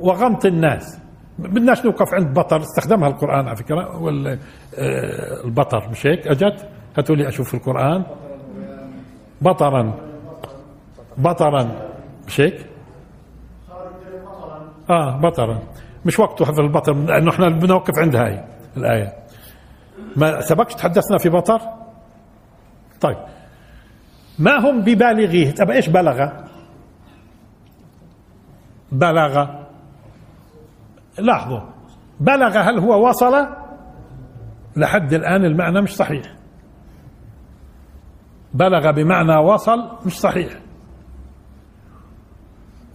وغمط الناس. بدناش نوقف عند بطر. استخدمها القرآن على فكرة. والبطر مش هيك؟ أجت هاتوا لي أشوف القرآن. بطرا. بطرا. مش هيك آه بطرا. مش وقته هذا البطر لأنه إحنا بنوقف عند هاي الآية. ما سبقش تحدثنا في بطر؟ طيب. ما هم ببالغيه؟ طب إيش بلغ؟ بلغ. لاحظوا. بلغ هل هو وصل؟ لحد الآن المعنى مش صحيح. بلغ بمعنى وصل مش صحيح.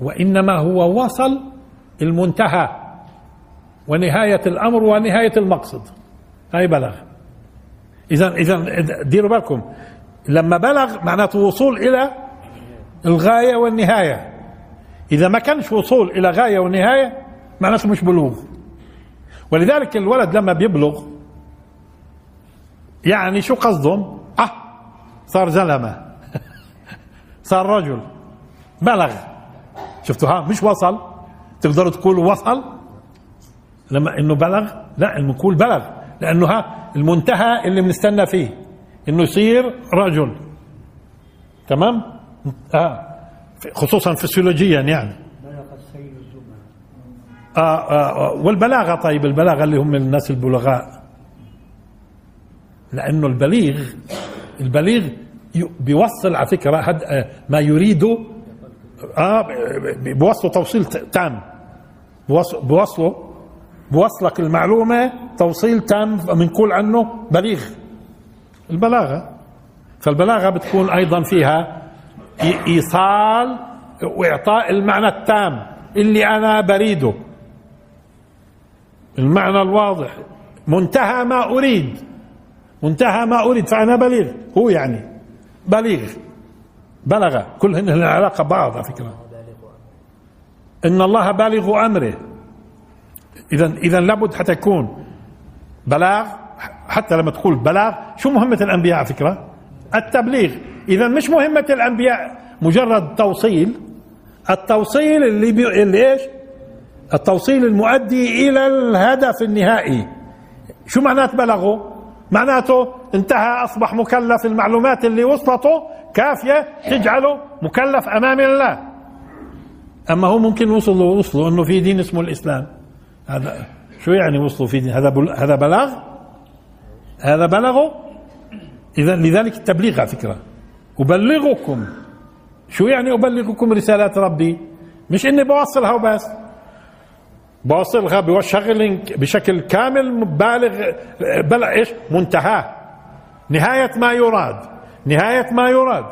وإنما هو وصل المنتهى ونهاية الأمر ونهاية المقصد. هاي بلغ. إذا إذا ديروا بالكم. لما بلغ معناته وصول إلى الغاية والنهاية. إذا ما كانش وصول إلى غاية ونهاية معناته مش بلوغ. ولذلك الولد لما بيبلغ يعني شو قصدهم؟ أه صار زلمة. صار رجل. بلغ. شفتوا ها مش وصل. تقدروا تقولوا وصل؟ لما إنه بلغ؟ لا نقول بلغ. لأنه ها المنتهى اللي بنستنى فيه. إنه يصير رجل. تمام؟ آه. خصوصا فسيولوجيا يعني. آه, آه, آه. والبلاغة طيب البلاغة اللي هم الناس البلغاء. لأنه البليغ البليغ بيوصل على فكرة آه ما يريده آه بيوصله توصيل تام. بيوصله بوصلك المعلومة توصيل تام بنقول عنه بليغ. البلاغة. فالبلاغة بتكون أيضا فيها إيصال وإعطاء المعنى التام اللي أنا بريده. المعنى الواضح. منتهى ما أريد. منتهى ما أريد. فأنا بليغ. هو يعني بليغ. بلغ. كلهن العلاقه بعض على فكرة. إن الله بالغ أمره. اذا اذا لابد حتى يكون بلاغ حتى لما تقول بلاغ شو مهمة الأنبياء على فكرة؟ التبليغ. اذا مش مهمة الأنبياء مجرد توصيل. التوصيل اللي بي... اللي إيش؟ التوصيل المؤدي إلى الهدف النهائي. شو معناته بلغوا معناته انتهى أصبح مكلف المعلومات اللي وصلته كافية تجعله مكلف أمام الله. أما هو ممكن وصلوا وصلوا إنه في دين اسمه الإسلام. هذا شو يعني وصلوا في دين؟ هذا. هذا بلاغ؟ هذا بلغوا إذا لذلك التبليغ على فكرة. أبلغكم. شو يعني أبلغكم رسالات ربي؟ مش إني بوصلها وبس. بوصلها بشغل بشكل كامل بالغ بلغ إيش؟ منتهاه نهاية ما يراد. نهاية ما يراد.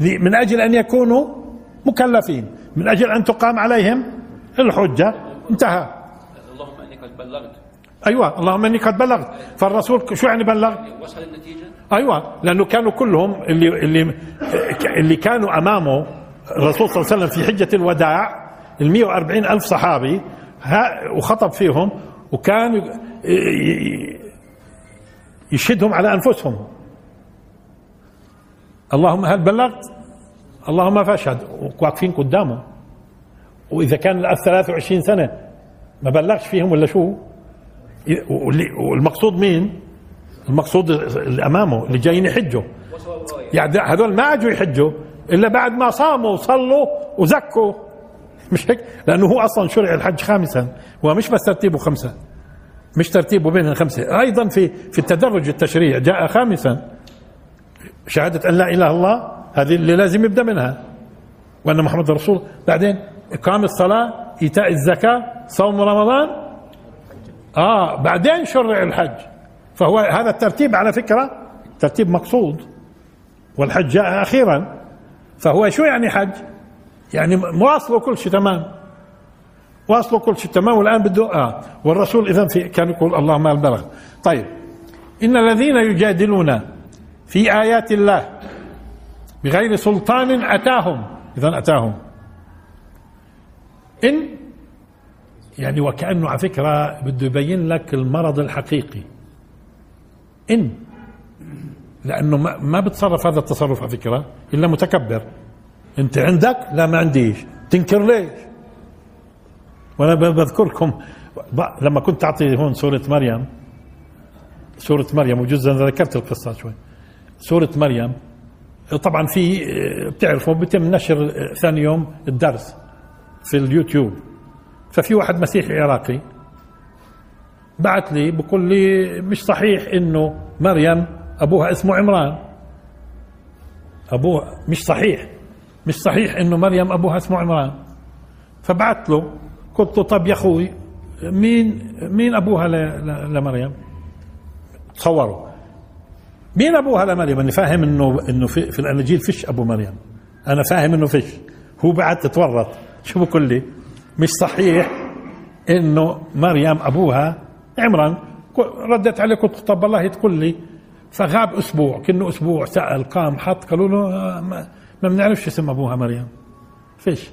من أجل أن يكونوا مكلفين. من أجل أن تقام عليهم الحجة. انتهى. اللهم إني قد بلغت. أيوة. اللهم إني قد بلغت. فالرسول شو يعني بلغ؟ وصل النتيجة؟ أيوه. لأنه كانوا كلهم اللي اللي اللي كانوا أمامه الرسول صلى الله عليه وسلم في حجة الوداع ال 140 ألف صحابي وخطب فيهم وكان يشهدهم على أنفسهم. اللهم هل بلغت؟ اللهم فاشهد. واقفين قدامه وإذا كان الأب 23 سنة ما بلغش فيهم ولا شو؟ والمقصود مين؟ المقصود اللي أمامه اللي جايين يحجوا. يعني هذول ما اجوا يحجوا إلا بعد ما صاموا وصلوا وزكوا. مش هيك؟ لأنه هو أصلا شرع الحج خامسا هو مش بس ترتيبه خمسة. مش ترتيبه بين الخمسة. أيضا في في التدرج التشريع جاء خامسا. شهادة أن لا إله إلا الله هذه اللي لازم يبدأ منها. وأن محمد رسول. بعدين إقام الصلاة إيتاء الزكاة صوم رمضان. آه بعدين شرع الحج. فهو هذا الترتيب على فكرة ترتيب مقصود. والحج جاء أخيرا. فهو شو يعني حج؟ يعني مواصله كل شيء تمام. واصله كل شيء تمام والآن بده آه والرسول اذا في كان يقول اللهم البلغ. طيب. إن الذين يجادلون في آيات الله بغير سلطان أتاهم. اذا أتاهم. ان يعني وكأنه على فكرة بده يبين لك المرض الحقيقي. إن. لأنه ما, ما بتصرف هذا التصرف على فكرة إلا متكبر. أنت عندك؟ لا ما عنديش. تنكر ليش؟ وأنا بذكركم لما كنت أعطي هون سورة مريم سورة مريم وجزء ذكرت القصة شوي. سورة مريم طبعا في بتعرفوا بيتم نشر ثاني يوم الدرس في اليوتيوب. ففي واحد مسيحي عراقي بعت لي بقول لي مش صحيح إنه مريم أبوها اسمه عمران. أبوها مش صحيح مش صحيح إنه مريم أبوها اسمه عمران. فبعت له قلت له طب يا أخوي مين مين أبوها لمريم؟ تصوروا. مين أبوها لمريم؟ أنا فاهم إنه إنه في, في الأناجيل فيش أبو مريم. أنا فاهم إنه فيش. هو بعد تتورط. شو بقول لي. مش صحيح إنه مريم أبوها عمران. ردت عليه قلت طب والله تقول لي. فغاب أسبوع كأنه أسبوع سأل قام حط قالوا له آه، ما بنعرفش اسم أبوها مريم. فيش.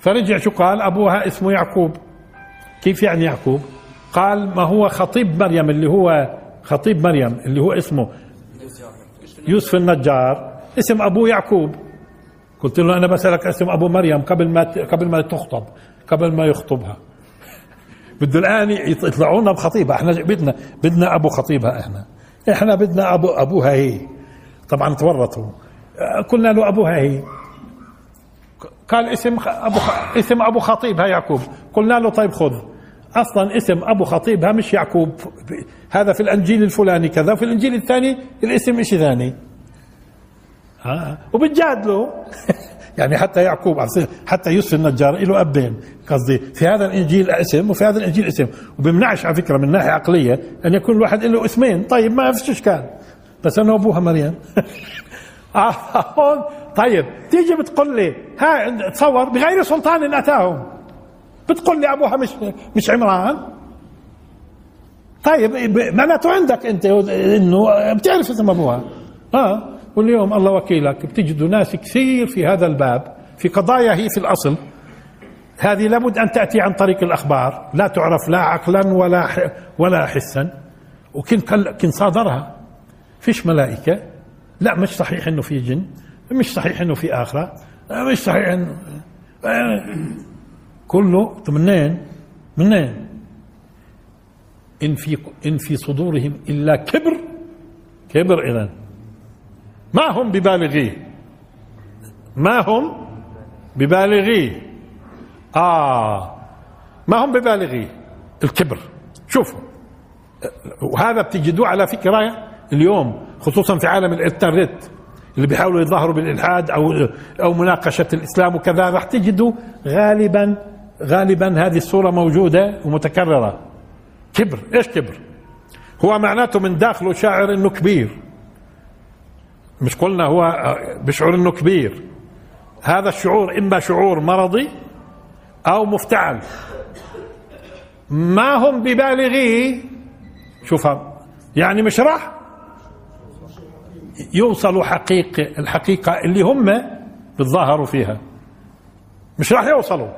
فرجع شو قال؟ أبوها اسمه يعقوب. كيف يعني يعقوب؟ قال ما هو خطيب مريم اللي هو خطيب مريم اللي هو اسمه يوسف النجار. اسم ابوه يعقوب. قلت له أنا بسألك اسم أبو مريم قبل ما قبل ما تخطب قبل ما يخطبها. بده الآن يطلعونا بخطيبها. إحنا بدنا بدنا أبو خطيبها إحنا. إحنا بدنا ابو أبوها هي. طبعا تورطوا. آه، قلنا له أبوها هي. قال اسم أبو. اسم أبو خطيبها يعقوب. قلنا له طيب خذ. أصلا اسم أبو خطيبها مش يعقوب. هذا في الإنجيل الفلاني كذا وفي الإنجيل الثاني الاسم شيء ثاني. آه. وبتجادلوا يعني حتى يعقوب حتى يوسف النجار له أبين قصدي في هذا الإنجيل اسم وفي هذا الإنجيل اسم. وبمنعش على فكرة من ناحية عقلية أن يكون الواحد له اسمين طيب ما فيش إشكال. بس أنه أبوها مريم. آه، هون طيب تيجي بتقول لي ها تصور بغير سلطان أتاهم. بتقول لي أبوها مش مش عمران. طيب معناته عندك أنت إنه بتعرف اسم أبوها. آه واليوم الله وكيلك بتجدوا ناس كثير في هذا الباب في قضايا هي في الأصل. هذه لابد أن تأتي عن طريق الأخبار. لا تعرف لا عقلا ولا ولا حسا. وكن كن صادرها. فيش ملائكة. لا مش صحيح إنه في جن. مش صحيح إنه في آخرة. مش صحيح إنه كله طب منين؟ منين؟ إن في إن في صدورهم إلا كبر كبر إذا ما هم ببالغيه؟ ما هم ببالغيه؟ آه ما هم ببالغيه؟ الكبر. شوفوا وهذا بتجدوه على فكرة اليوم خصوصا في عالم الإنترنت. اللي بيحاولوا يظهروا بالإلحاد أو أو مناقشة الإسلام وكذا راح تجدوا غالبا غالبا هذه الصورة موجودة ومتكررة. كبر. إيش كبر؟ هو معناته من داخله شاعر إنه كبير. مش قلنا هو بشعر إنه كبير. هذا الشعور إما شعور مرضي أو مفتعل. ما هم ببالغيه؟ شوفها يعني مش راح يوصلوا حقيقة الحقيقة اللي هم بتظاهروا فيها. مش راح يوصلوا.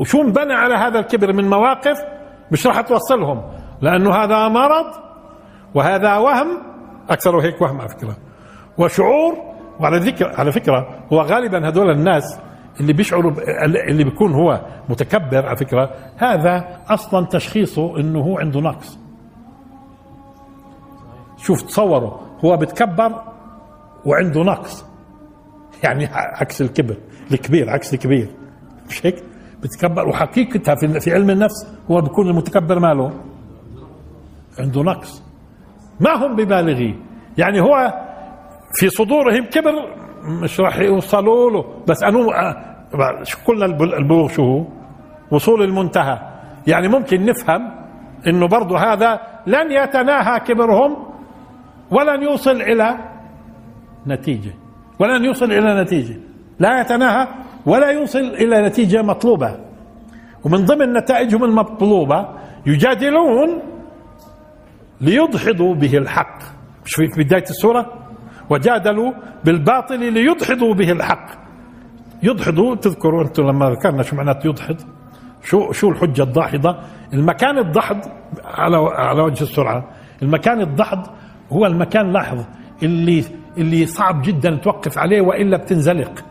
وشو انبنى على هذا الكبر من مواقف مش راح توصلهم لأنه هذا مرض وهذا وهم أكثر هيك وهم على فكرة. وشعور وعلى ذكر على فكرة هو غالبا هذول الناس اللي بيشعروا اللي بيكون هو متكبر على فكرة هذا أصلا تشخيصه أنه هو عنده نقص. شوف تصوروا. هو بتكبر وعنده نقص. يعني عكس الكبر الكبير عكس الكبير. مش هيك؟ بتكبر وحقيقتها في في علم النفس هو بيكون المتكبر ماله؟ عنده نقص. ما هم ببالغيه. يعني هو في صدورهم كبر مش راح يوصلوا له. بس انو شو قلنا البل- البلوغ شو هو؟ وصول المنتهى. يعني ممكن نفهم إنه برضو هذا لن يتناهى كبرهم ولن يوصل إلى نتيجة. ولن يوصل إلى نتيجة. لا يتناهى ولا يوصل إلى نتيجة مطلوبة. ومن ضمن نتائجهم المطلوبة يجادلون ليدحضوا به الحق. مش في بداية السورة. وجادلوا بالباطل ليدحضوا به الحق. يدحضوا تذكروا أنتم لما ذكرنا شو معنات يدحض؟ شو شو الحجة الداحضه المكان الدحض على على وجه السرعة. المكان الدحض هو المكان لاحظ اللي اللي صعب جدا توقف عليه وإلا بتنزلق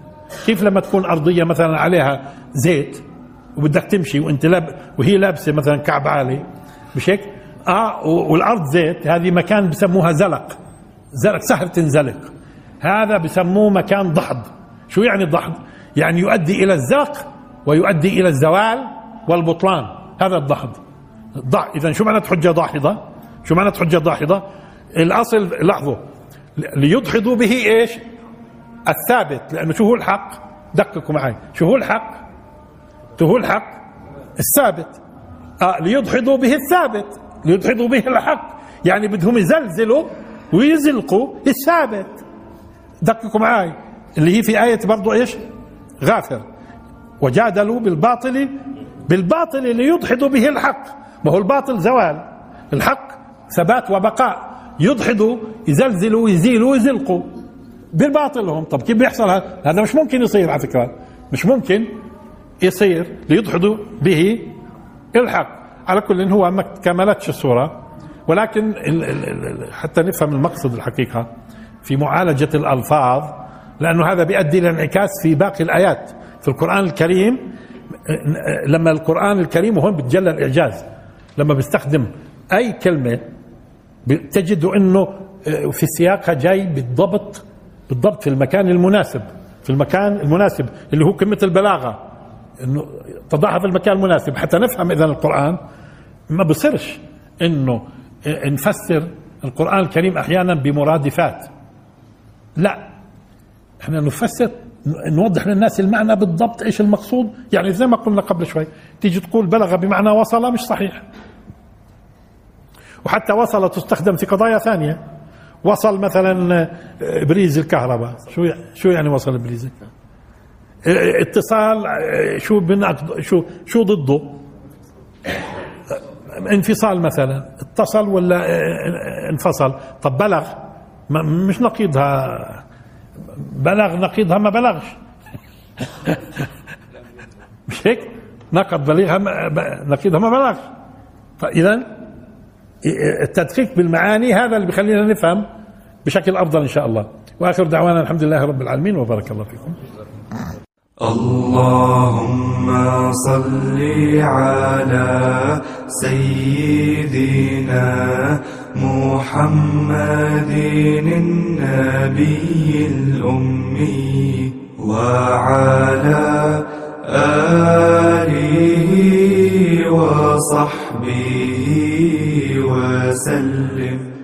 كيف لما تكون أرضية مثلا عليها زيت وبدك تمشي وأنت لاب وهي لابسة مثلا كعب عالي مش هيك؟ آه والأرض زيت هذه مكان بسموها زلق زلق سهل تنزلق هذا بسموه مكان ضحض شو يعني الضحض؟ يعني يؤدي إلى الزلق ويؤدي إلى الزوال والبطلان هذا الضحض ضع اذا شو معنات حجه داحضه؟ شو معنات حجه داحضه؟ الأصل لاحظوا ليدحضوا به إيش؟ الثابت لأنه شو هو الحق؟ دققوا معي. شو هو الحق؟ شو هو الحق؟ الثابت. آه ليدحضوا به الثابت. ليدحضوا به الحق. يعني بدهم يزلزلوا ويزلقوا الثابت. دققوا معي. اللي هي في آية برضو إيش؟ غافر. وجادلوا بالباطل بالباطل ليدحضوا به الحق. ما هو الباطل؟ زوال. الحق ثبات وبقاء. يدحضوا يزلزلوا ويزيلوا ويزلقوا بالباطل هم. طب كيف بيحصل؟ هذا هذا مش ممكن يصير على فكرة. مش ممكن يصير ليدحضوا به الحق. على كل إن هو ما كملتش الصورة ولكن حتى نفهم المقصد الحقيقة في معالجة الألفاظ لأنه هذا بيؤدي إلى انعكاس في باقي الآيات. في القرآن الكريم لما القرآن الكريم وهون بتجلى الإعجاز. لما بيستخدم أي كلمة تجد أنه في سياقها جاي بالضبط بالضبط في المكان المناسب في المكان المناسب اللي هو كلمة البلاغة إنه تضعها في المكان المناسب. حتى نفهم اذا القرآن ما بصيرش إنه نفسر القرآن الكريم أحيانا بمرادفات. لا إحنا نفسر نوضح للناس المعنى بالضبط إيش المقصود. يعني زي ما قلنا قبل شوي تيجي تقول بلغ بمعنى وصل مش صحيح. وحتى وصل تستخدم في قضايا ثانية. وصل مثلا إبريز الكهرباء. شو شو يعني وصل إبريز الكهرباء؟ اتصال شو بنعقد شو شو ضده؟ انفصال مثلا. اتصل ولا انفصل؟ طب بلغ. مش نقيضها. بلغ نقيضها ما بلغش. مش هيك؟ نقض بليغها نقيضها ما بلغش. فاذا التدقيق بالمعاني هذا اللي بيخلينا نفهم بشكل أفضل إن شاء الله. وآخر دعوانا الحمد لله رب العالمين وبارك الله فيكم. اللهم صل على سيدنا محمد النبي الأمي وعلى آله وصحبه وسلم.